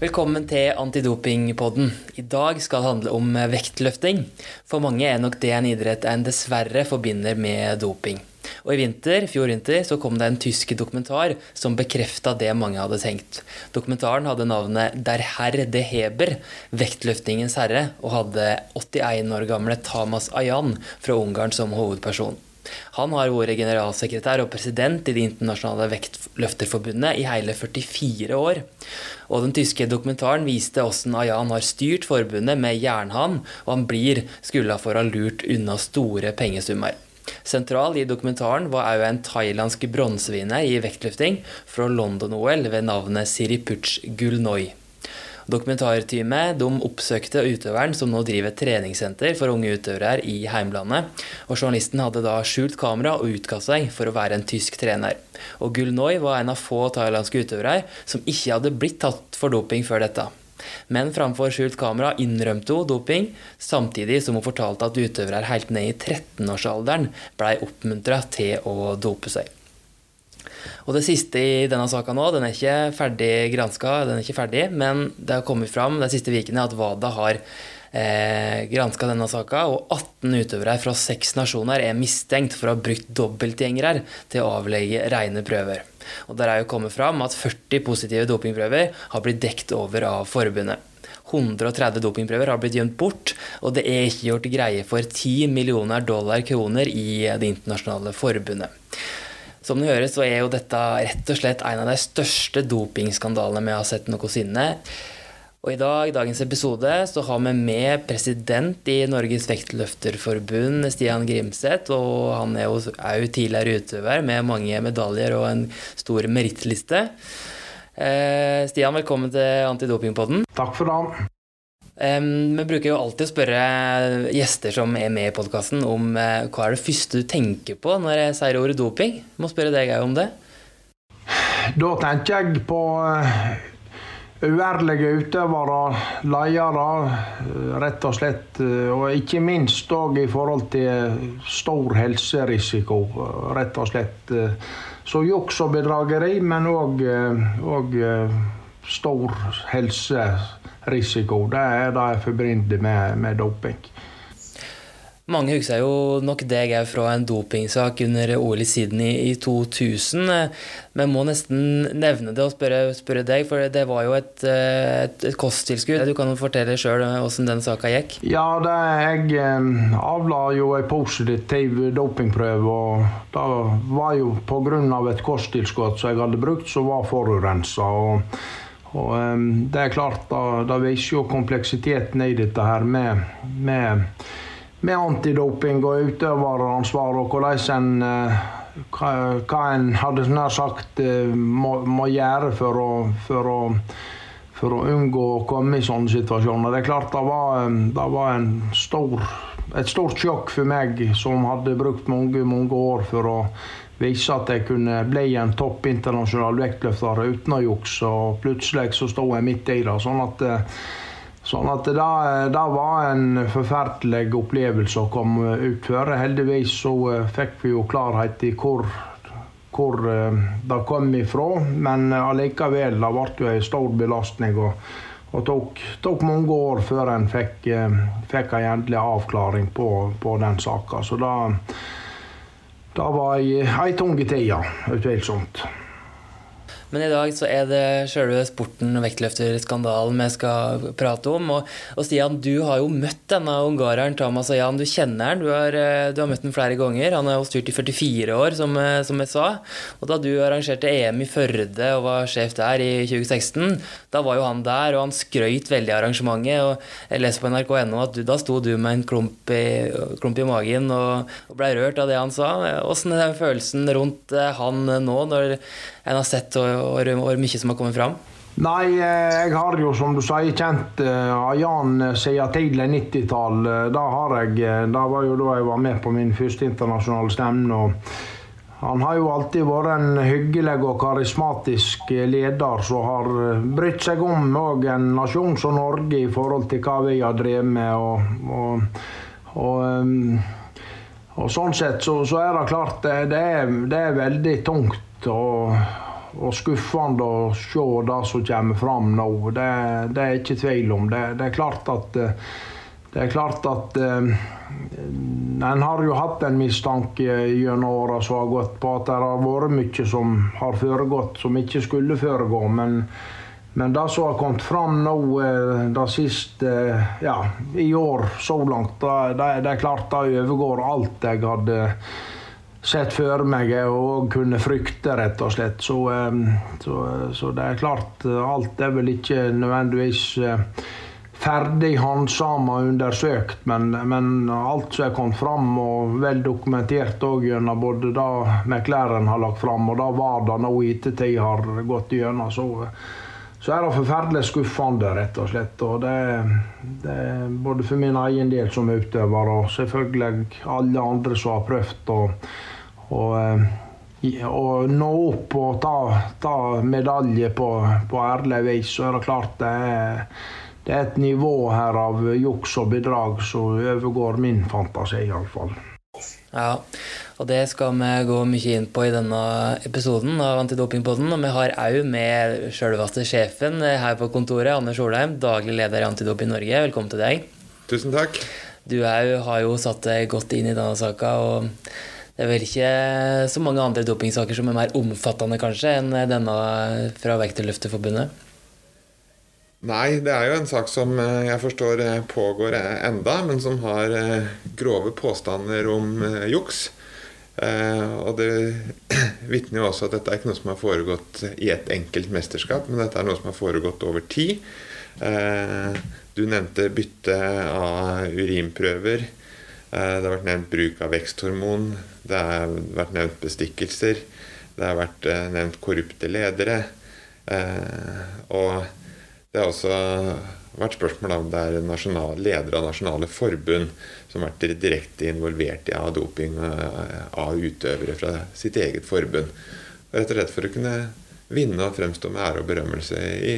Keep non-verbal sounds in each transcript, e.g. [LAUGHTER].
Velkommen til Antidopingpodden. I dag skal det handle om vektløfting. For mange er nok det en idrett en dessverre forbinder med doping. Og i vinter, fjor vinter så kom det en tysk dokumentar som bekrefta det mange hadde tenkt. Dokumentaren hadde navnet Der Herr de Heber, vektløftingens herre, og hadde 81 år gamle Tamas Ayan fra Ungarn som hovedperson. Han har vært generalsekretær og president i Det internasjonale vektløfterforbundet i hele 44 år. Og den tyske dokumentaren viste hvordan Ayan har styrt forbundet med jernhånd, og han blir skylda for å ha lurt unna store pengesummer. Sentral i dokumentaren var òg en thailandsk bronsevinner i vektløfting fra London-OL ved navnet Siripuch Gulnoy. Dokumentarteamet oppsøkte utøveren som nå driver treningssenter for unge utøvere i heimlandet. Og journalisten hadde da skjult kamera og utga seg for å være en tysk trener. Og Gulnoy var en av få thailandske utøvere som ikke hadde blitt tatt for doping før dette. Men framfor skjult kamera innrømte hun doping, samtidig som hun fortalte at utøvere helt ned i 13-årsalderen blei oppmuntra til å dope seg. Og det siste i denne saka nå, den er ikke ferdig granska, den er ikke ferdig, men det har kommet fram de siste ukene at WADA har eh, granska denne saka, og 18 utøvere fra seks nasjoner er mistenkt for å ha brukt dobbeltgjengere til å avlegge rene prøver. Og Der er jo kommet fram at 40 positive dopingprøver har blitt dekt over av forbundet. 130 dopingprøver har blitt gjemt bort, og det er ikke gjort greie for 10 millioner dollar kroner i Det internasjonale forbundet. Som du hører, så er jo dette rett og slett en av de største dopingskandalene vi har sett noensinne. Og i dag, i dagens episode så har vi med president i Norges vektløfterforbund, Stian Grimseth. Og han er jo òg tidligere utøver med mange medaljer og en stor merittliste. Eh, Stian, velkommen til Antidopingpodden. Takk for det. Um, vi bruker jo alltid å spørre gjester som er med i podkasten, om uh, hva er det første du tenker på når jeg sier ordet doping? Jeg må spørre deg om det. Da tenker jeg på uh, uærlige utøvere, ledere, uh, rett og slett. Og ikke minst òg i forhold til stor helserisiko, rett og slett. Så juks og bedrageri, men òg stor helserisiko. Det er det jeg forbinder med, med doping. Mange husker jo nok deg òg fra en dopingsak under OL i Sydney i 2000. Men må nesten nevne det og spørre, spørre deg, for det var jo et, et, et kosttilskudd. Du kan fortelle sjøl hvordan den saka gikk? Ja, det, jeg avla jo en positiv dopingprøve. og Det var jo pga. et kosttilskudd som jeg hadde brukt, som var forurensa. Og um, det er klart, da, da viser jo kompleksiteten i dette her med, med, med antidoping og utøveransvar, og hvordan en uh, hva, hva, en hadde nær sagt uh, må, må, gjøre for å, for, å, for å, unngå å komme i sånne situasjoner. Det er klart det var, det var stor, et stort sjokk for meg, som hadde brukt mange, mange år for å vise at jeg kunne bli en topp internasjonal vektløfter uten å jukse. Og plutselig så sto jeg midt i det. Sånn at, eh, sånn at det, det, var en forferdelig opplevelse å komme ut for. Heldigvis så eh, fikk vi jo klarhet i hvor, hvor eh, det kom ifra. Men allikevel, det ble jo en stor belastning. og og tok, tok mange år før en fikk, fikk en endelig avklaring på, på den saka. Så da det var ei, ei tung tida, utvilsomt. Men i dag så er det sjølve sporten og vektløfterskandalen vi skal prate om. Og, og, Stian, du har jo møtt denne ungareren Tamas Ayan. Du kjenner han. Du har, eh, du har møtt han flere ganger. Han har jo styrt i 44 år, som, eh, som, jeg sa. Og da du arrangerte EM i Førde og var sjef der i 2016, da var jo han der, og han skrøyt veldig av arrangementet. Og jeg leser på nrk.no at du, da sto du med en klump i, klump i magen og, og blei rørt av det han sa. Åssen er den følelsen rundt eh, han nå, når en har sett og, og, og mye som har kommet fram? Nei, eh, jeg har jo som du sier kjent uh, Jan siden tidlig 90-tall. Da har jeg, Det var jo da jeg var med på min første internasjonale stevne. Han har jo alltid vært en hyggelig og karismatisk leder som har brydd seg om en nasjon som Norge i forhold til hva vi har drevet med. Og, og, og, og sånn sett så, så, er det klart det er, det er veldig tungt å, og skuffende å se det som kommer fram nå. Det, det er ikke tvil om. Det, det er klart at det er klart at eh, En har jo hatt en mistanke gjennom åra som har gått på at det har vært mye som har foregått som ikke skulle foregå. Men, men det som har kommet fram nå eh, det siste ja, i år så langt, det, det er klart det overgår alt jeg hadde sett for meg og kunne frykte, rett og slett. Så, så, så, det er klart, alt er vel ikke nødvendigvis ferdig handsama og undersøkt, men, men, alt som er kommet fram og vel dokumentert òg gjennom både det McLaren har lagt fram og det VADA nå i ettertid har gått gjennom, så, så er det forferdelig skuffende, rett og slett. Og det, det er både for min egen del som utøver og selvfølgelig alle andre som har prøvd. og, eh, å nå opp og ta, ta medalje på, på ærlig vis, så er det klart det er, det er et nivå her av juks og bedrag som overgår min fantasi, iallfall. Ja, og det skal vi gå mye inn på i denne episoden av Antidopingpodden. Og vi har òg med sjølveste sjefen her på kontoret, Anders Solheim, daglig leder i Antidoping Norge. Velkommen til deg. Tusen takk. Du òg har jo satt deg godt inn i denne saka. og det er vel ikke så mange andre dopingsaker som er mer omfattende kanskje enn denne fra Vekterløfteforbundet? Nei, det er jo en sak som eh, jeg forstår eh, pågår enda, men som har eh, grove påstander om juks. Og det [CLEARS THROAT] vitner jo også at dette er ikke noe som har foregått i et enkelt mesterskap, men dette er noe som har foregått over tid. Du nevnte bytte av urinprøver. Det har vært nevnt bruk av veksthormon. Det har vært nevnt bestikkelser. Det har vært eh, nevnt korrupte ledere. Eh, og det er også vært spørsmål om det er nasjonal, ledere av nasjonale forbund som har vært direkte involvert i A-doping eh, av utøvere fra sitt eget forbund. Rett og slett for å kunne vinne og fremstå med ære og berømmelse i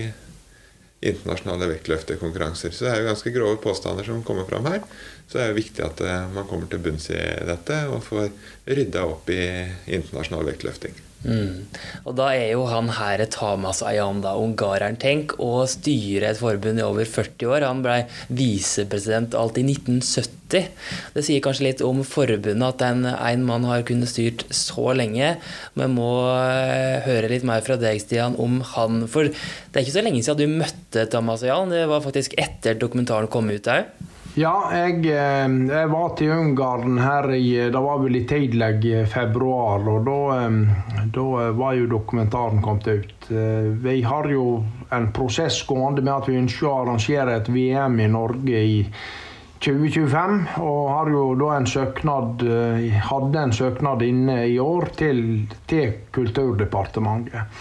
internasjonale vektløftekonkurranser. Så det er jo ganske grove påstander som kommer fram her. Så det er jo viktig at eh, man kommer til bunns i dette og får rydda opp i internasjonal vektløfting. Mm. Og da er jo han her Tamas Ayanda, ungareren, tenk, å styre et forbund i over 40 år. Han blei visepresident alt i 1970. Det sier kanskje litt om forbundet at en, en mann har kunnet styrt så lenge. Vi må uh, høre litt mer fra deg, Stian, om han. For det er ikke så lenge siden du møtte Tamas Ayan. Det var faktisk etter dokumentaren kom ut òg. Ja, jeg, eh, jeg, var til Ungarn her i Det var vel i tidlig februar, og da, eh, da var jo dokumentaren kommet ut. Eh, vi har jo en prosess gående med at vi ønsker å arrangere et VM i Norge i 2025, og har jo da en søknad, hadde en søknad inne i år til, til Kulturdepartementet.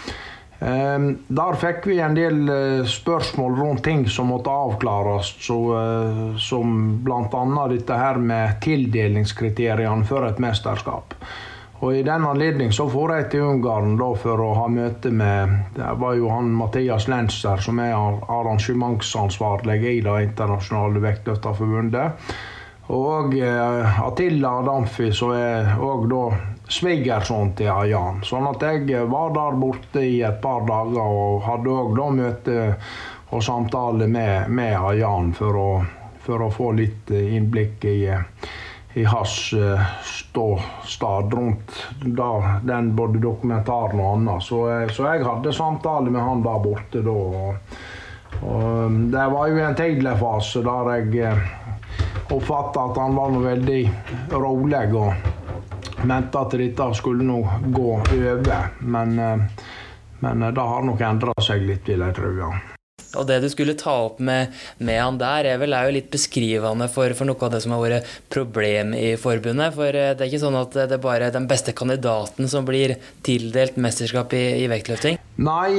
Ehm, der fikk vi en del eh, spørsmål rundt ting som måtte avklares, så, eh, som bl.a. dette her med tildelingskriteriene for et mesterskap. Og I den anledning så får jeg til Ungarn da, for å ha møte med Det var jo han Mathias Lenzer, som er arrangementsansvarlig i Det internasjonale vektløfterforbundet. Og eh, Atilla Adamfi, som er òg da svigersønnen til Jan. Sånn at jeg var der borte i et par dager og hadde òg da møte og samtale med, med Jan for å, for å, få litt innblikk i, i hans uh, ståsted rundt da, den både dokumentaren og annet. Så, eh, så, jeg hadde samtale med han der borte da. Og, og um, det var jo en tidlig fase der jeg uh, oppfatta at han var veldig rolig. og mente at dette skulle nå gå over. Men, eh, men eh, det har nok endra seg litt, vil jeg tro. Ja. Og det du skulle ta opp med, med han der, er vel er jo litt beskrivende for, for, noe av det som har vært problem i forbundet. For eh, det er ikke sånn at det er bare den beste kandidaten som blir tildelt mesterskap i, i vektløfting? Nei,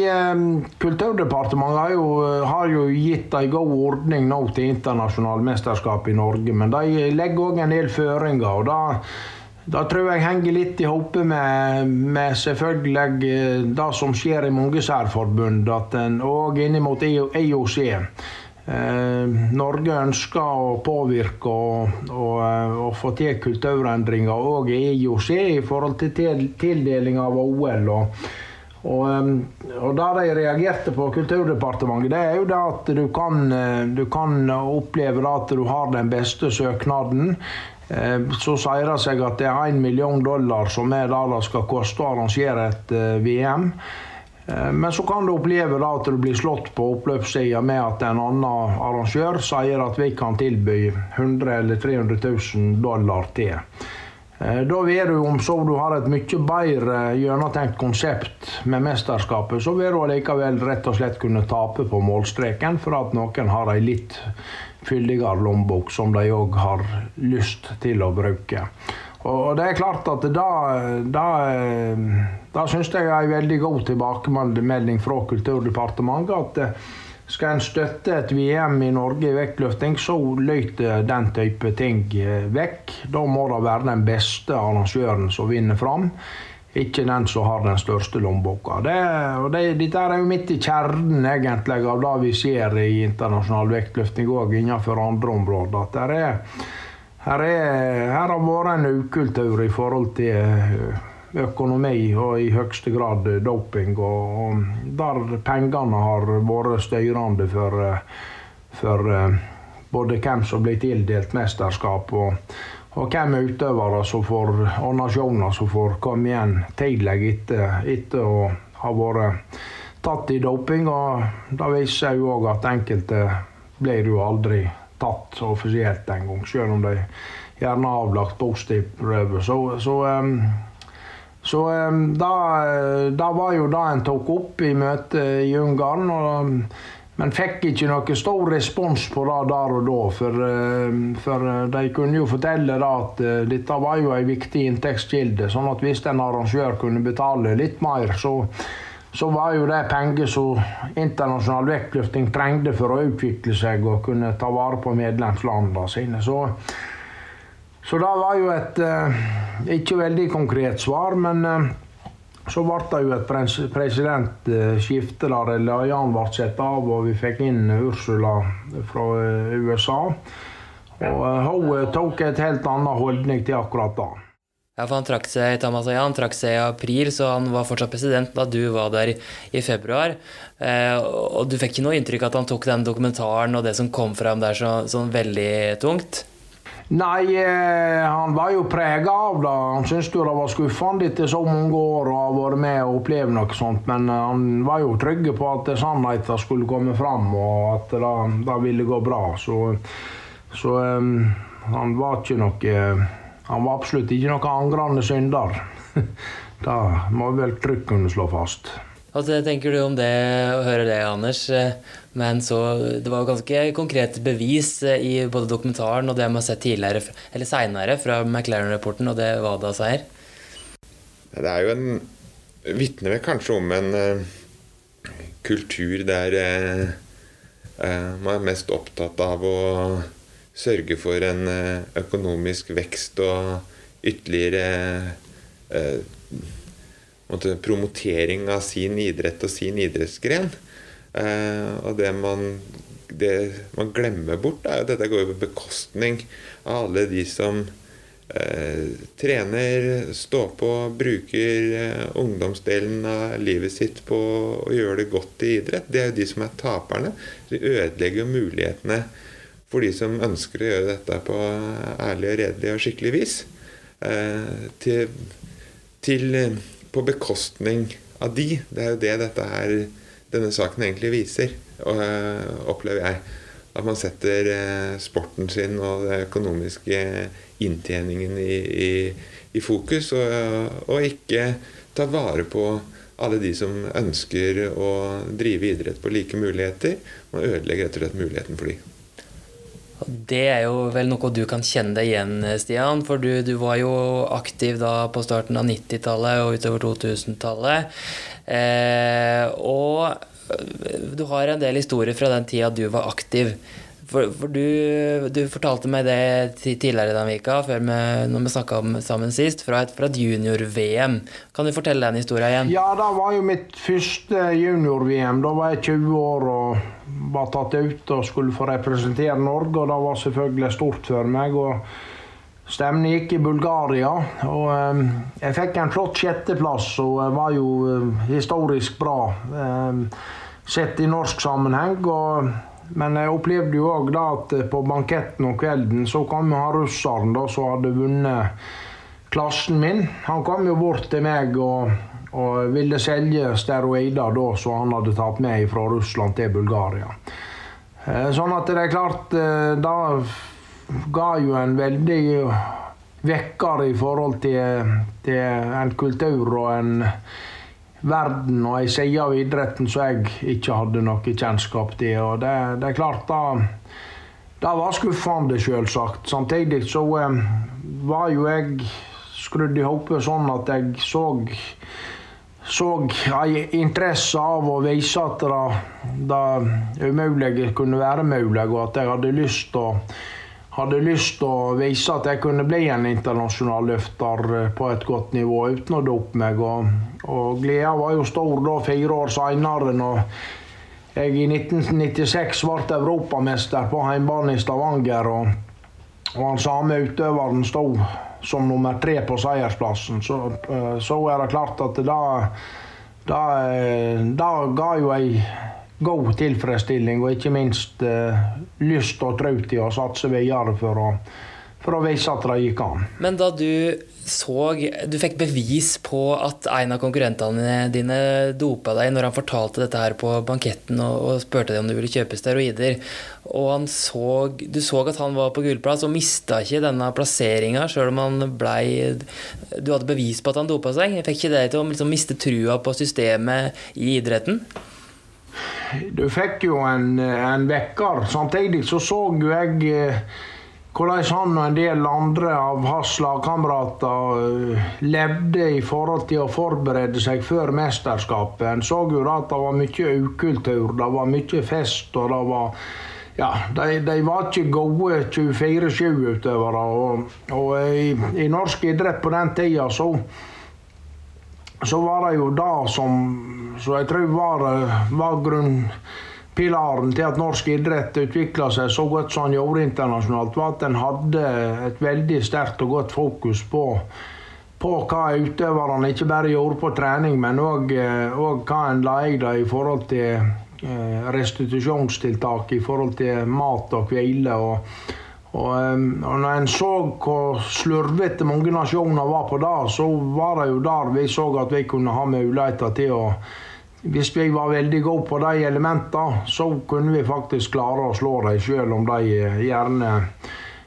Kulturdepartementet har jo, har jo gitt en god ordning nå til internasjonalt mesterskap i Norge. Men de legger òg en del føringer. og da det tror jeg henger litt i hopet med, med, selvfølgelig eh, det som skjer i mange særforbund, at en òg inn mot IOC. Eh, Norge ønsker å påvirke og, og, eh, og få til kulturendringer òg i IOC i forhold til tildeling av OL. Og, Og, og det de reagerte på Kulturdepartementet, det er jo det at du kan, du kan oppleve at du har den beste søknaden. Så sier det seg at det er 1 million dollar som er det det skal koste å arrangere et VM. Men så kan du oppleve at du blir slått på oppløpssida med at en annen arrangør sier at vi kan tilby 100 eller 300 000 dollar til. Eh, da vil du, om så du har et mye bedre gjennomtenkt konsept med mesterskapet, så vil du allikevel rett og slett kunne tape på målstreken for at noen har ei litt fyldigere lommebok som de òg har lyst til å bruke. Og det er klart at da, da, syns jeg er en veldig god tilbakemelding fra Kulturdepartementet at skal en støtte et VM i Norge i vektløfting, så løyter den type ting eh, vekk. Da må det være den beste arrangøren som vinner fram, ikke den som har den største lommeboka. Det, det, dette er jo midt i kjernen egentlig av det vi ser i internasjonal vektløfting òg innenfor andre områder. At er, her, er, her har vært en ukultur i forhold til eh, økonomi og i høyeste grad doping. Og, der pengene har vært styrende for, for eh, både hvem som blir tildelt mesterskap, og, og hvem er utøvere som får, og nasjoner som får komme igjen tidlig etter, etter å ha vært tatt i doping. Og det viser jo òg at enkelte blir jo aldri tatt offisielt engang, selv om de gjerne har avlagt positiv prøve. Så, så så da, da, var jo det en tok opp i møtet i Ungarn. Og, men fikk ikke noe stor respons på det der og da. For, for de kunne jo fortelle at eh, dette var jo en viktig inntektskilde. Sånn at hvis en arrangør kunne betale litt mer, så, så var jo det penger som internasjonal vektløfting trengte for å utvikle seg og kunne ta vare på medlemslandene sine. Så så det var jo et eh, ikke veldig konkret svar, men eh, så ble det jo et presidentskifte der Jan ble satt av, og vi fikk inn Ursula fra eh, USA. Og hun tok et helt annen holdning til akkurat da. Ja, for han trakk seg Thomas og Jan trakk seg i april, så han var fortsatt president da du var der i februar. Eh, og du fikk ikke noe inntrykk at han tok den dokumentaren og det som kom fram der, så, sånn veldig tungt? Nei, eh, han var jo prega av det. Han syntes jo det var skuffende etter så mange år å ha vært med og opplevd noe sånt. Men eh, han var jo trygg på at sannheten skulle komme fram, og at det, det ville gå bra. Så, så um, han var ikke noe Han var absolutt ikke noen angrende synder. [LAUGHS] det må vel trygt kunne slå fast. Hva tenker du om det, å høre det, Anders? Men så, det var jo ganske konkret bevis eh, i både dokumentaren og det man har sett tidligere, eller seinere fra McLaren-rapporten og det WADA-seier. Det er jo en Vitner vel kanskje om en uh, kultur der uh, man er mest opptatt av å sørge for en økonomisk vekst og ytterligere promotering av sin idrett og sin idrettsgren. Eh, og det man, det man glemmer bort, er jo at dette går på bekostning av alle de som eh, trener, står på, bruker eh, ungdomsdelen av livet sitt på å gjøre det godt i idrett. Det er jo de som er taperne. De ødelegger mulighetene for de som ønsker å gjøre dette på ærlig og redelig og skikkelig vis. Til, til, på bekostning av de. Det er jo det dette her denne saken egentlig viser, eh, opplever jeg. At man setter eh, sporten sin og den økonomiske inntjeningen i, i, i fokus, og, og, ikke tar vare på alle de som ønsker å drive idrett på like muligheter. Man ødelegger rett og slett muligheten for dem. Det er jo vel noe du kan kjenne deg igjen, Stian. For du, du var jo aktiv da på starten av 90-tallet og utover 2000-tallet. Eh, og eh, du har en del historier fra den tida du var aktiv. For, for du, du, fortalte meg det tidligere denne vika, før vi, når vi snakka sammen sist, fra et, et junior-VM. Kan du fortelle den historien igjen? Ja, det var jo mitt første junior-VM. Da var jeg 20 år og var tatt ut og skulle få representere Norge, og det var selvfølgelig stort for meg. og Stevnet gikk i Bulgaria. og eh, Jeg fikk en flott sjetteplass og var jo eh, historisk bra sett i norsk sammenheng. Men jeg opplevde jo òg at på banketten om kvelden så kom han russeren da, som hadde vunnet klassen min. Han kom jo bort til meg og, og ville selge steroider da, som han hadde tatt med fra Russland til Bulgaria. Sånn at det er klart Da ga jo en veldig vekker i forhold til, til en kultur og en verden og ei side av idretten som jeg ikke hadde noe kjennskap til. og Det, det er klart, da det var skuffende, selvsagt. Samtidig så eh, var jo jeg skrudd i hopet sånn at jeg så så ei interesse av å vise at det, det umulige kunne være mulig, og at jeg hadde lyst til å hadde lyst til å vise at jeg kunne bli en internasjonal løfter eh, på et godt nivå uten å dope meg. Og, og gleda var jo stor da fire år seinere, når jeg i 1996 ble europamester på hjemmebane i Stavanger. Og, og han samme utøveren sto som nummer tre på seiersplassen. Så, eh, så er det klart at da, da, eh, da ga jo ei god tilfredsstilling, og ikke minst eh, lyst og tro til å satse videre for å, for å vise at det gikk an. Men da du så Du fikk bevis på at en av konkurrentene dine dopa deg når han fortalte dette her på banketten og, og spurte deg om du ville kjøpe steroider, og så, du så at han var på gullplass og mista ikke denne plasseringa sjøl om han blei Du hadde bevis på at han dopa seg. Fikk ikke det til å liksom miste trua på systemet i idretten? Du fikk jo en, en vekker. Samtidig så så jo jeg eh, hvordan han og en del andre av hans lagkamerater eh, levde i forhold til å forberede seg før mesterskapet. En så jo at det var mye ukultur, det var mye fest, og det var ja, de, de var ikke gode 24-7-utøvere. Og, og i, i, norsk idrett på den tida så så var det jo det som, som jeg tror var, var grunnpilaren til at norsk idrett utvikla seg så godt som den gjorde internasjonalt, var at en hadde et veldig sterkt og godt fokus på, på hva utøverne ikke bare gjorde på trening, men òg hva en la i det i forhold til eh, restitusjonstiltak, i forhold til mat og hvile. og og, og når en så hvor slurvete mange nasjoner var på det, så var det jo der vi så at vi kunne ha muligheter til å Hvis vi var veldig gode på de elementene, så kunne vi faktisk klare å slå dem, selv om de gjerne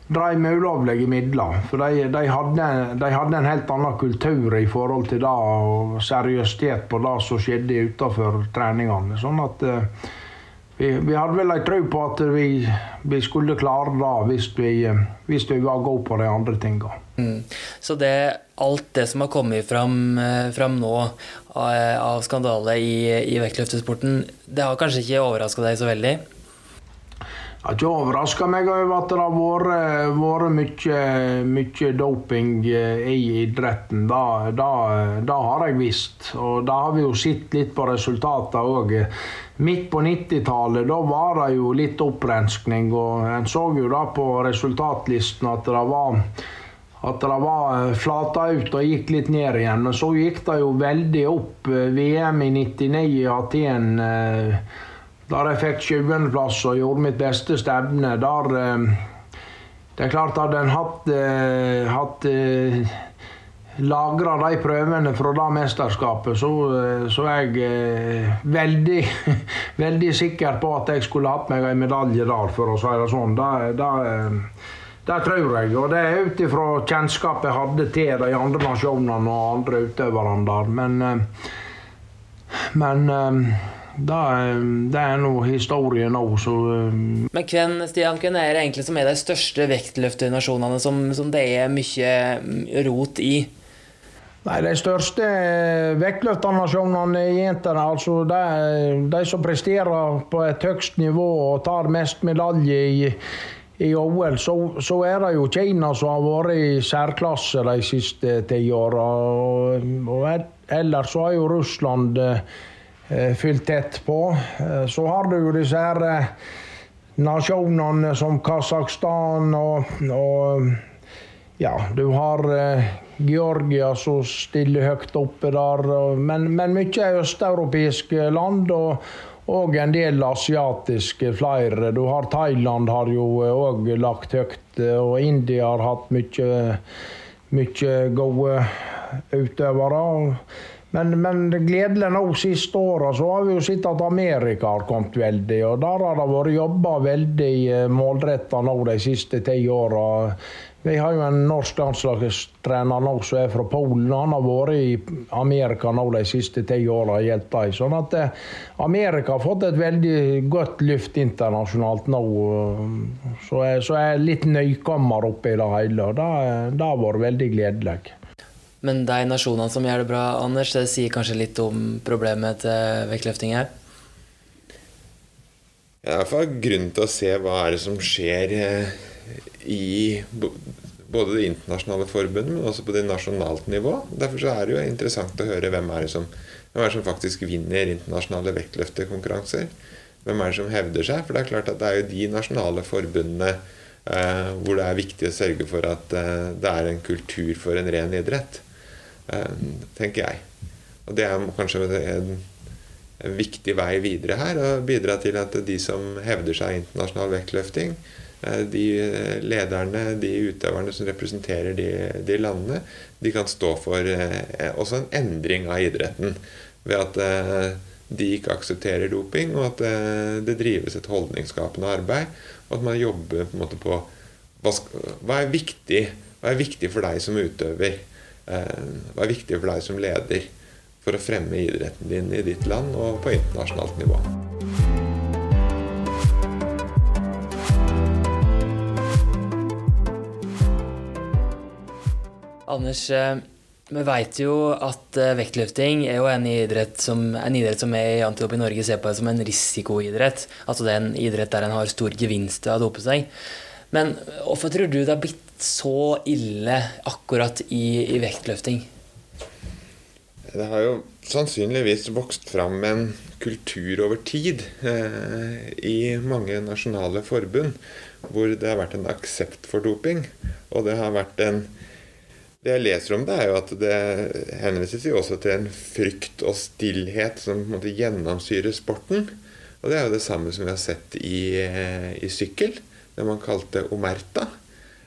drev med ulovlige midler. For de, de, hadde, de, hadde, en helt annen kultur i forhold til det, og seriøsitet på det som skjedde utenfor treningene. Sånn at vi, vi, hadde vel ei tro på at vi, vi, skulle klare det hvis vi, hvis vi var gode på de andre tinga. Mm. Så det, alt det som har kommet fram, eh, fram nå av, av skandale i, i vektløftesporten, det har kanskje ikke overraska deg så veldig? Det har ikke overraska meg over at det har vært, mye, mye, doping eh, i idretten. Det, har jeg visst. Og det har vi jo sett litt på resultatene òg. Midt på 90-tallet da var det jo litt opprenskning, og en så jo da på resultatlisten at det var at det var eh, flata ut og gikk litt ned igjen. Men så gikk det jo veldig opp. Eh, VM i 99 i Aten der jeg fikk 20.-plass og gjorde mitt beste stevne, der eh, Det er klart, hadde en hatt, eh, hatt eh, lagra de prøvene fra det mesterskapet, så, så er jeg veldig, [LAUGHS] veldig sikker på at jeg skulle hatt meg en medalje der, for å si det sånn. Det, det, det tror jeg. Og det er ut ifra kjennskapet jeg hadde til de andre nasjonene og andre utøverne der. Men, men det det er noe historie nå, så. Men hvem, Stian, hvem er det egentlig som er de største vektløfternasjonene som, som det er mye mm, rot i? Nei, De største vektløfternasjonene er jentene. Altså de, de, som presterer på et høyst nivå og tar mest medalje i, i OL, så, så, er det jo Kina som har vært i særklasse de siste ti åra. Ellers så har jo Russland Eh, fylt tett på. Eh, så har du jo disse her eh, nasjonene som Kasakhstan og, og ja, du har eh, Georgia som stiller høyt oppe der. Men, men mye er østeuropeiske land. og og en del asiatiske flere. Du har Thailand har jo òg lagt høyt, og India har hatt mye, mye gode utøvere. Men, men gledelig nå siste året så har vi jo sett at Amerika har kommet veldig. Og der har det vært jobba veldig eh, målretta nå de siste ti åra. Vi har jo en norsk landslagstrener nå som er fra Polen. Han har vært i Amerika nå de siste ti åra. Sånn at eh, Amerika har fått et veldig godt luft internasjonalt nå. Så jeg, er litt nøykommer oppi det hele. og det har vært veldig gledelig. Men de nasjonene som gjør det bra, Anders, det sier kanskje litt om problemet til vektløfting her? Det er iallfall grunn til å se hva er det som skjer eh, i både det internasjonale forbundet, men også på det nasjonalt nivå. Derfor er det jo interessant å høre hvem er det som, er det som faktisk vinner internasjonale vektløftekonkurranser. Hvem er det som hevder seg? For det er klart at det er jo de nasjonale forbundene eh, hvor det er viktig å sørge for at eh, det er en kultur for en ren idrett. Eh, tenker jeg. Og det er kanskje en, en viktig vei videre her. Å bidra til at de som hevder seg i internasjonal vektløfting, eh, de lederne, de utøverne som representerer de, de landene, de kan stå for eh, også en endring av idretten. Ved at de ikke aksepterer doping, og at det drives et holdningsskapende arbeid. Og at man jobber på, på hva, hva, er viktig, hva er viktig for deg som utøver? Eh, hva er viktig for deg som leder for å fremme idretten din i ditt land og på internasjonalt nivå. Anders, eh, vi vet jo at eh, vektløfting er jo en idrett som, en idrett som vi i Antilop i Norge ser på som en risikoidrett. Altså det er en idrett der en har stor gevinst av å dope seg. Men hvorfor tror du det har blitt så ille akkurat i, i vektløfting? Det har jo sannsynligvis vokst fram en kultur over tid eh, i mange nasjonale forbund hvor det har vært en aksept for doping. Og det har vært en Det jeg leser om det, er jo at det henvises jo også til en frykt og stillhet som på en måte gjennomsyrer sporten. Og det er jo det samme som vi har sett i, eh, i sykkel, det man kalte omerta.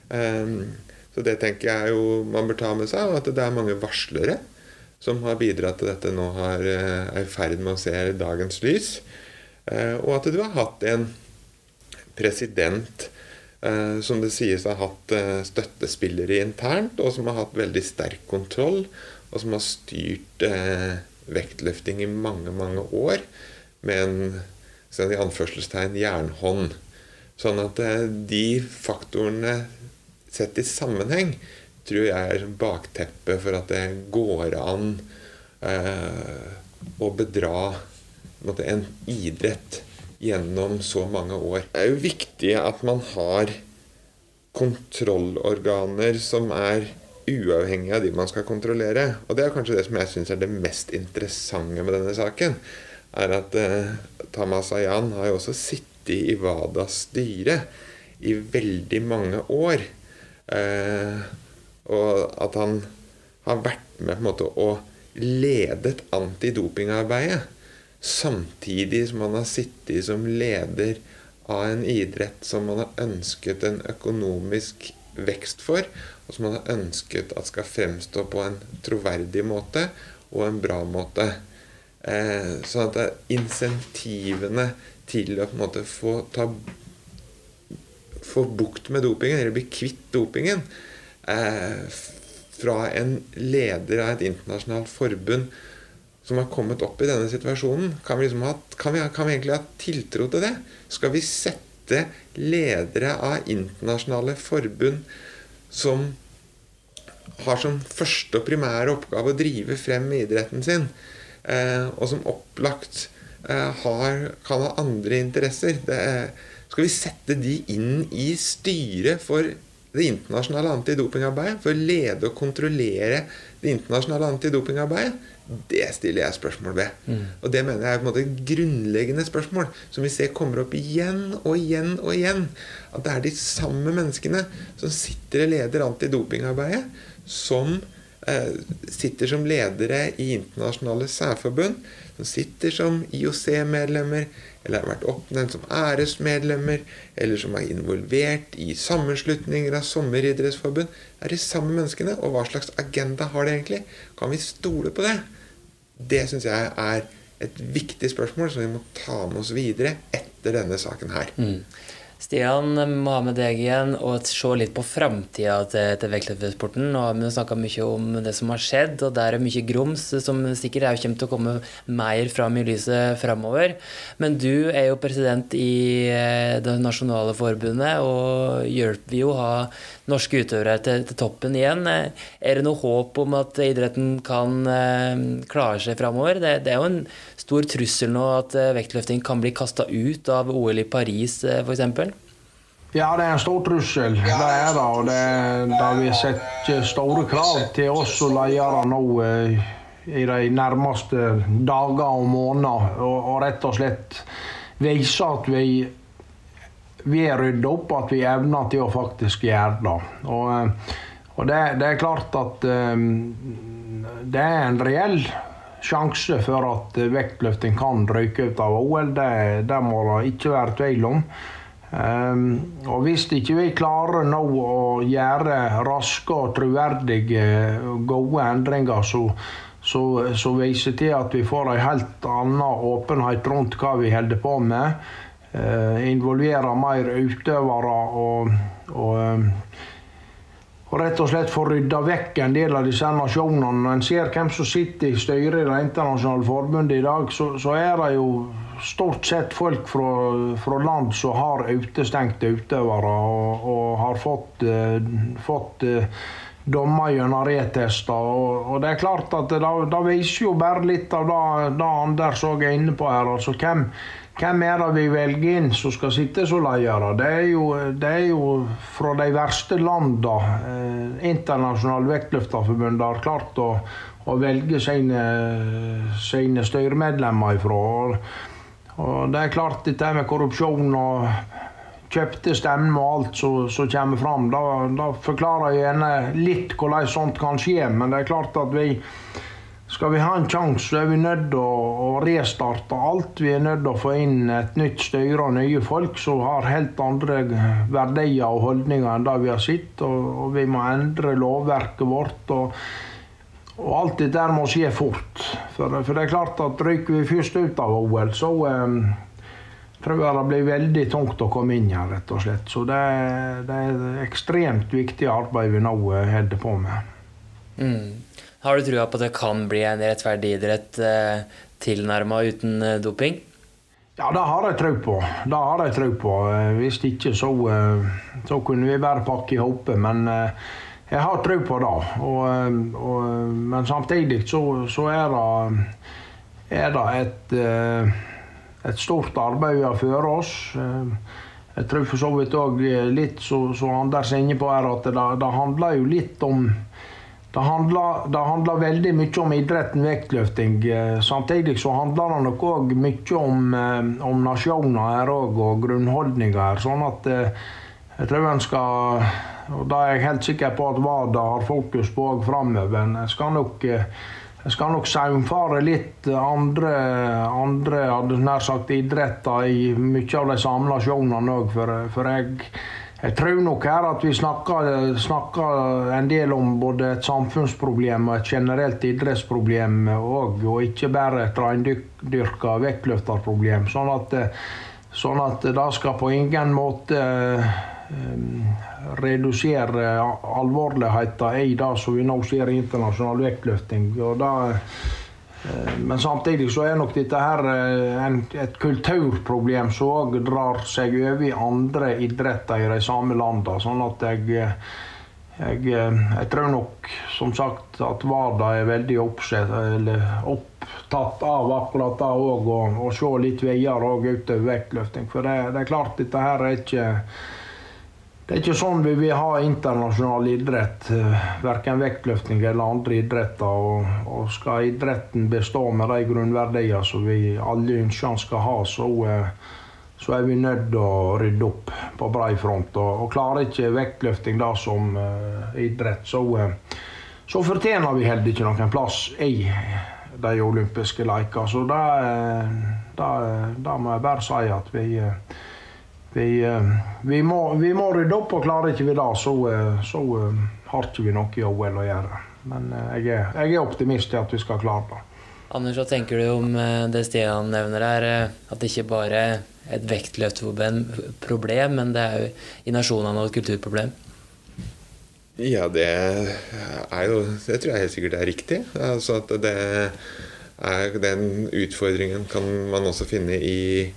Ehm, så det tenker jeg jo man bør ta med seg, og at det er mange varslere som har bidratt til dette nå har, eh, er i ferd med å se dagens lys. Eh, og at du har hatt en president eh, som det sies har hatt støttespillere internt, og som har hatt veldig sterk kontroll, og som har styrt vektløfting i mange, mange år med en i anførselstegn jernhånd. Sånn at de faktorene sett i sammenheng tror jeg er bakteppet for at det går an eh, å bedra måte, en idrett gjennom så mange år. Det er jo viktig at man har kontrollorganer som er uavhengige av de man skal kontrollere. Og det er kanskje det som jeg syns er det mest interessante med denne saken. Er at eh, Tamas Ayan har jo også sittet i WADAs styre i veldig mange år. Eh, og at han har vært med på en måte og ledet antidopingarbeidet. Samtidig som han har sittet som leder av en idrett som han har ønsket en økonomisk vekst for, og som han har ønsket at skal fremstå på en troverdig måte og en bra måte. Eh, sånn at insentivene til å på en måte få ta få bukt med dopingen, eller bli kvitt dopingen, eh, fra en leder av et internasjonalt forbund som har kommet opp i denne situasjonen, kan vi, liksom ha, kan vi, kan vi egentlig ha tiltro til det? Skal vi sette ledere av internasjonale forbund som har som første og primære oppgave å drive frem idretten sin, eh, og som opplagt eh, har, kan ha andre interesser. Det er, skal vi sette de inn i styret for det internasjonale antidopingarbeidet, for å lede og kontrollere det internasjonale antidopingarbeidet, det stiller jeg spørsmål ved. Mm. Og det mener jeg er på en måte et grunnleggende spørsmål som vi ser kommer opp igjen og igjen og igjen. At det er de samme menneskene som sitter og leder antidopingarbeidet, som eh, sitter som ledere i internasjonale særforbund, som sitter som IOC-medlemmer, eller har vært oppnevnt som æresmedlemmer, eller som er involvert i sammenslutninger av sommeridrettsforbund. Er de samme menneskene. Og hva slags agenda har de egentlig? Kan vi stole på det? Det syns jeg er et viktig spørsmål som vi må ta med oss videre etter denne saken her. Mm. Stian, må ha med deg igjen og se litt på framtida til, til vektløftsporten. Nå har vi snakka mye om det som har skjedd, og der er mye grums som sikkert er kommer til å komme mer fram i lyset framover. Men du er jo president i eh, det nasjonale forbundet og hjelper jo å ha norske utøvere til, til, toppen igjen. Er det noe håp om at idretten kan eh, klare seg framover? Det, det, er jo en stor trussel nå at eh, vektløfting kan bli kasta ut av OL i Paris eh, f.eks. Ja, det er en stor trussel. Det er det. Og det, det vi setter store krav til oss og ledere nå eh, i de nærmeste dager og måneder. Og, og rett og slett vise at vi vi er rydda opp, at vi evner til å faktisk gjøre det. Og, eh, og det, det, er klart at um, det er en reell sjanse for at vektløfting kan røyke ut av OL. Det, det må det ikke være tvil om. Um, og hvis ikke vi klarer nå å gjøre raske og troverdige gode endringer, så, så, så viser til at vi får en helt annen åpenhet rundt hva vi holder på med. Uh, involverer mer utøvere og, og, eh, og rett og slett få rydda vekk en del av disse nasjonene. Når en ser hvem som sitter i styret i Det internasjonale forbundet i dag, så, så er det jo stort sett folk fra, fra land som har utestengte utøvere og, og har fått, uh, fått uh, dommer gjennom retester. Og, og, det er klart at det, det viser jo bare litt av det, det Anders òg er inne på her. altså hvem hvem er det vi velger inn som skal sitte som ledere? Det er jo, det er jo fra de verste landene eh, internasjonale vektløfterforbund har klart å, å velge sine, sine styremedlemmer ifra. Og det er klart dette med korrupsjon og kjøpte stemmer og alt som kommer fram, da, da forklarer jeg gjerne litt hvordan sånt kan skje. Men det er klart at vi skal vi ha en sjanse, så er vi nødt til å, restarte alt. Vi er nødt til å få inn et nytt styre og nye folk som har helt andre verdier og holdninger enn det vi har sett. Og, vi må endre lovverket vårt. Og, og alt dette må skje fort. For, for, det er klart at røyker vi først ut av OL, så um, tror jeg det blir veldig tungt å komme inn her, rett og slett. Så det, det er et ekstremt viktig arbeid vi nå eh, holder på med. Mm. Har du trua på at det kan bli en rettferdig idrett eh, tilnærma uten eh, doping? Ja, det har jeg tro på. Det har jeg tro på. Eh, hvis ikke, så, eh, så kunne vi bare pakke i hopet. Men jeg har tro på det. Og, og, men samtidig så, så er det, er det et, et, stort arbeid vi har før oss. Jeg tror for så vidt òg litt som Anders er inne på her, at det, det handler jo litt om det handler, det handler, veldig mye om idretten vektløfting. Eh, samtidig så handler det nok òg mye om, eh, om nasjoner her òg, og grunnholdninger. Sånn at eh, jeg tror en skal Og det er jeg helt sikker på at Vada har fokus på òg framover. Nok jeg skal nok saumfare litt andre, andre hadde nær sagt idretter i mye av de samme nasjonene òg, for, for jeg jeg tror nok her at vi snakker, snakker, en del om både et samfunnsproblem og et generelt idrettsproblem òg, og ikke bare et reindyrka vektløfterproblem. Sånn at, sånn at det skal på ingen måte redusere alvorligheten i det som vi nå ser i internasjonal vektløfting. Det, Eh, men samtidig så er nok dette her eh, et kulturproblem som òg drar seg over i andre idretter i de samme landene. Sånn at jeg, jeg, jeg, tror nok som sagt at WADA er veldig oppsett, opptatt av akkurat det òg, og, og se litt videre òg utover vektløfting. For det, det, er klart dette her er ikke det er ikke sånn vi vil ha internasjonal idrett. Verken vektløfting eller andre idretter. Og, og, skal idretten bestå med de grunnverdiene som vi alle ønsker den skal ha, så, så, er vi nødt til å rydde opp på brei front. Og, og klarer ikke vektløfting da som uh, idrett, så, uh, så fortjener vi heller ikke noen plass i de olympiske leker. Så da må jeg bare si at vi uh, vi, eh, vi, må, vi, må, rydde opp, og klarer ikke vi det, så, eh, så eh, har ikke vi noe i OL å gjøre. Men jeg er, jeg er optimist til at vi skal klare det. Anders, hva tenker du om det Stian nevner her? At det ikke bare er et vektløftproblem, men det er jo i nasjonene et kulturproblem? Ja, det er jo Det tror jeg helt sikkert er riktig. Altså at det er, den utfordringen kan man også finne i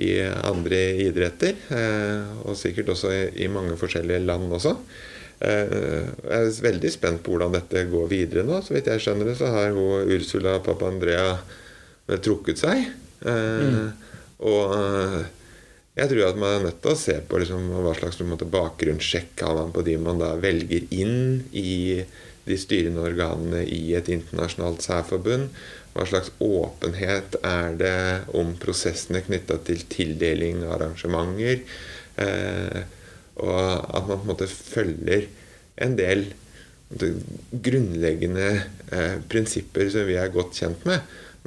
i andre idretter. Eh, og sikkert også i mange forskjellige land også. Eh, jeg er veldig spent på hvordan dette går videre nå. Så vidt jeg skjønner det, så har hun Ursula Papandrea trukket seg. Eh, mm. Og jeg tror at man er nødt til å se på liksom, hva slags måte, bakgrunnssjekk har man på de man da velger inn i de styrende organene i et internasjonalt særforbund. Hva slags åpenhet er det om prosessene knytta til tildeling av arrangementer? Eh, og at man på en måte følger en del grunnleggende eh, prinsipper som vi er godt kjent med.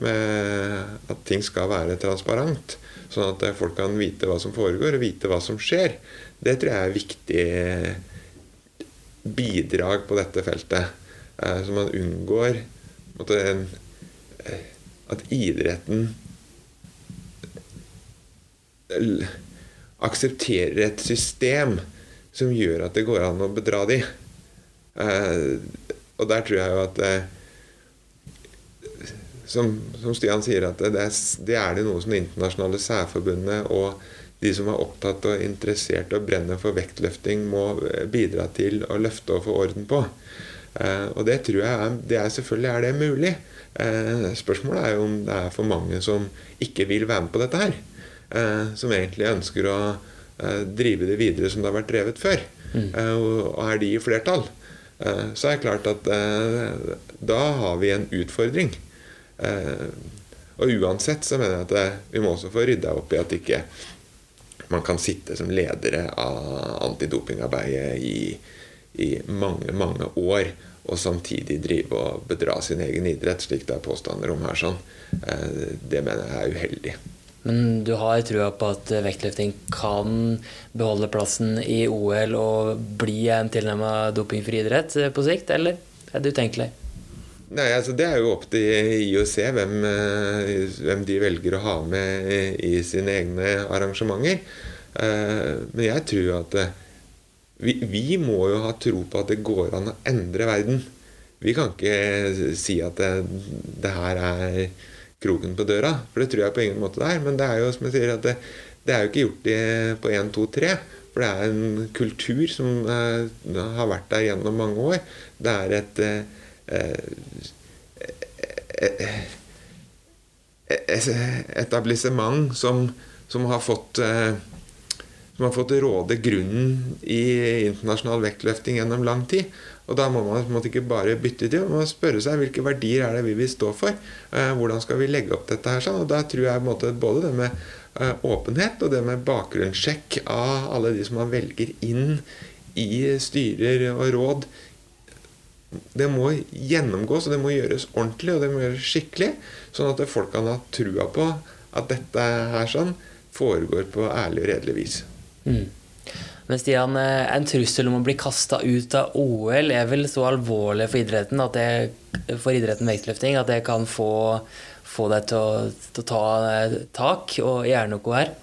Med at ting skal være transparent. Sånn at folk kan vite hva som foregår, og vite hva som skjer. Det tror jeg er viktig bidrag på dette feltet. Eh, så man unngår en at idretten aksepterer et system som gjør at det går an å bedra de. Eh, og der tror jeg jo at eh, som, som, Stian sier, at det, det, er det noe som det internasjonale særforbundet og de som er opptatt og interessert og brenner for vektløfting, må bidra til å løfte og få orden på. Eh, og det tror jeg er, det er, selvfølgelig er det mulig. Eh, spørsmålet er jo om det er for mange som ikke vil være med på dette her. Eh, som egentlig ønsker å drive det videre som det har vært drevet før. Mm. Og er de i flertall, så er det klart at da har vi en utfordring. Og uansett så mener jeg at vi må også få rydda opp i at ikke man kan sitte som ledere av antidopingarbeidet i i mange, mange år og samtidig drive og bedra sin egen idrett, slik det er påstander om her. sånn, eh, Det mener jeg er uheldig. Men du har trua på at vektløfting kan beholde plassen i OL og bli en tilnærma dopingfri idrett eh, på sikt, eller er det utenkelig? Nei, altså Det er jo opp til IOC hvem, eh, hvem de velger å ha med i sine egne arrangementer. Men jeg tror at vi, må jo ha tro på at det går an å endre verden. Vi kan ikke si at det, det her er kroken på døra, for det tror jeg på ingen måte det er. Men det er jo som jeg sier at det, det er jo ikke gjort i, på 1, 2, 3. For det er en kultur som uh, har vært der gjennom mange år. Det er et uh, etablissement som, som har fått uh, som har fått råde grunnen i internasjonal vektløfting gjennom lang tid. Og da må man måte ikke bare bytte til, man må spørre seg hvilke verdier er det vi vil stå for. Eh, hvordan skal vi legge opp dette her sånn? Og da tror jeg måte, både det med eh, åpenhet og det med bakgrunnssjekk av alle de som man velger inn i styrer og råd, det må gjennomgås, og det må gjøres ordentlig og det må gjøres skikkelig. Sånn at folk kan ha trua på at dette her sånn foregår på ærlig og redelig vis. Mm. Men Stian, eh, en trussel om å bli kasta ut av OL er vel så alvorlig for idretten, at det, for idretten vektløfting at det kan få, få deg til å, til å, ta eh, tak og gjøre noe her?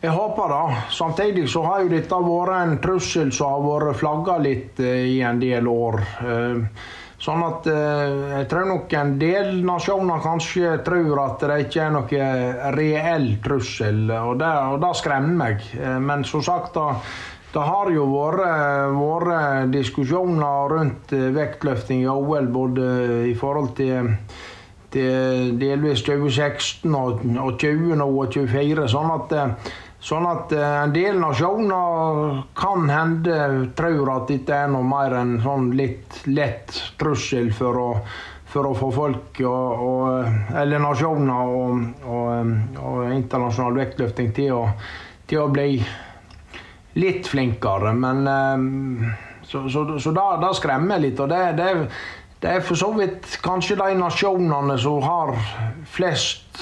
Jeg håper det. Samtidig så har jo dette vært en trussel som har vært flagga litt eh, i en del år. Sånn at eh, jeg tror nok en del nasjoner kanskje tror at det ikke er noe reell trussel, og det, og det skremmer meg. Eh, men som sagt, da, det har jo vært, vært diskusjoner rundt eh, vektløfting i OL, både i forhold til, til delvis 2016 og, og 20 og 24. sånn at Sånn at eh, en del nasjoner kan hende tror at dette er noe mer enn sånn litt lett trussel for å, for å få folk og, og, eller nasjoner og, og, og internasjonal vektløfting til å, til å, bli litt flinkere. Men eh, Så, så, så det, det, skremmer litt. og det, det, det er for så vidt kanskje de nasjonene som har flest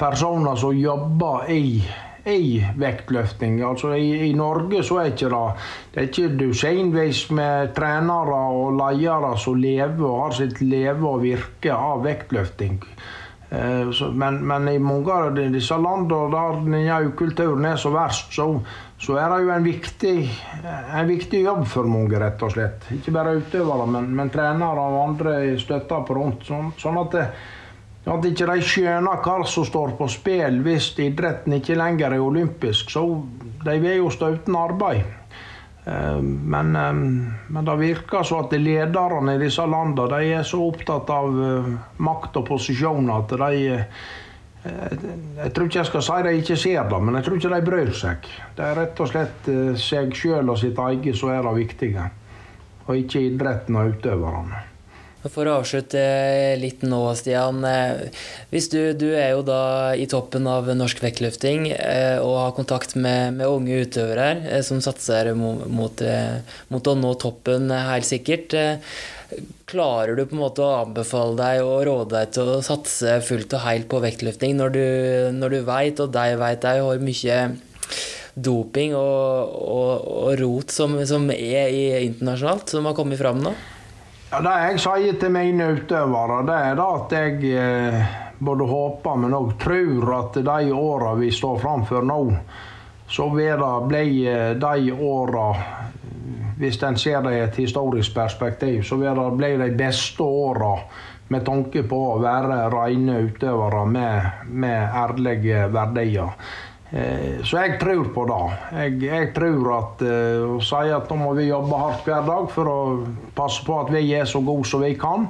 personer som jobber i i vektløfting. Altså i, i, Norge så er ikke det det er ikke du seinveis med trenere og ledere som lever og har sitt leve og virke av vektløfting. Eh, men, men, i mange av disse landene der denne ukulturen er så verst, så, så, er det jo en viktig, en viktig, jobb for mange, rett og slett. Ikke bare utøvere, men, men trenere og andre rundt. Sånn, sånn at det, at ikke de skjønner hva som står på spill hvis idretten ikke lenger er olympisk. Så de vil jo stå uten arbeid. Eh, men, eh, men, det virker så at lederne i disse landene de er så opptatt av eh, makt og posisjoner at de Jeg tror ikke jeg skal si de ikke ser det, men jeg tror ikke de bryr seg. Det er rett og slett seg sjøl og sitt eget som er det viktige, og ikke idretten og utøverne. For å avslutte litt nå, Stian. Eh, hvis du, du, er jo da i toppen av norsk vektløfting eh, og har kontakt med, med unge utøvere eh, som satser mot, mot, å nå toppen helt sikkert. Klarer du på en måte å anbefale deg og råde deg til å satse fullt og helt på vektløfting når du, når du veit, og de veit òg, hvor mye doping og, og, og rot som, som er internasjonalt, som har kommet fram nå? Ja, Det jeg sier til mine utøvere, det er da at jeg eh, både håper, men òg tror at de åra vi står framfor nå, så vil det bli eh, de åra Hvis en ser det i et historisk perspektiv, så vil det bli de beste åra med tanke på å være rene utøvere med, med ærlige verdier. Eh, så jeg tror på det. Jeg, jeg tror at uh, å si at nå må vi jobbe hardt hver dag for å passe på at vi er så gode som vi kan.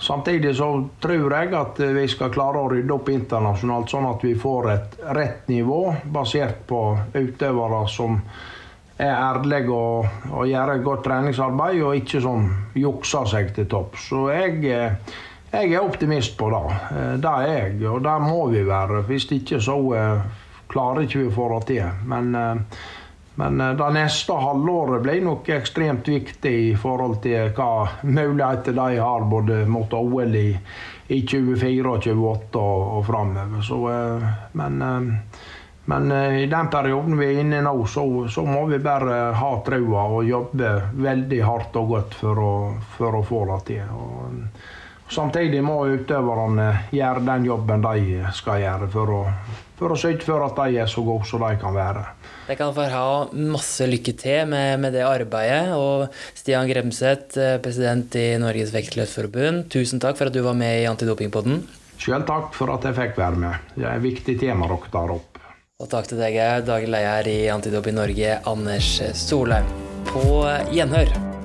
Samtidig så tror jeg at vi skal klare å rydde opp internasjonalt, sånn at vi får et rett nivå basert på utøvere som er ærlige og, og gjør et godt treningsarbeid, og ikke som jukser seg til topp. Så jeg, eh, jeg er optimist på det. Det er jeg, og det må vi være. Hvis ikke så klarer ikke vi å få det til. Men, eh, men eh, det neste halvåret blir nok ekstremt viktig i forhold til hva muligheter de har både mot OL i, i 24 og 28 og, og framover. Eh, men, men i den perioden vi er inne i nå, så, så, må vi bare ha trua og jobbe veldig hardt og godt for å, for å få det til. Og, Samtidig må utøverne gjøre den jobben de skal gjøre for å, for å sørge for at de er så gode som de kan være. Jeg kan få ha masse lykke til med, med det arbeidet. Og Stian Gremseth, eh, president i Norges Vektløftforbund, tusen takk for at du var med i Antidopingpodden. Selv takk for at jeg fikk være med. Det er et viktig tema dere tar opp. Og takk til deg, daglig leder i Antidoping Norge, Anders Solheim. På gjenhør.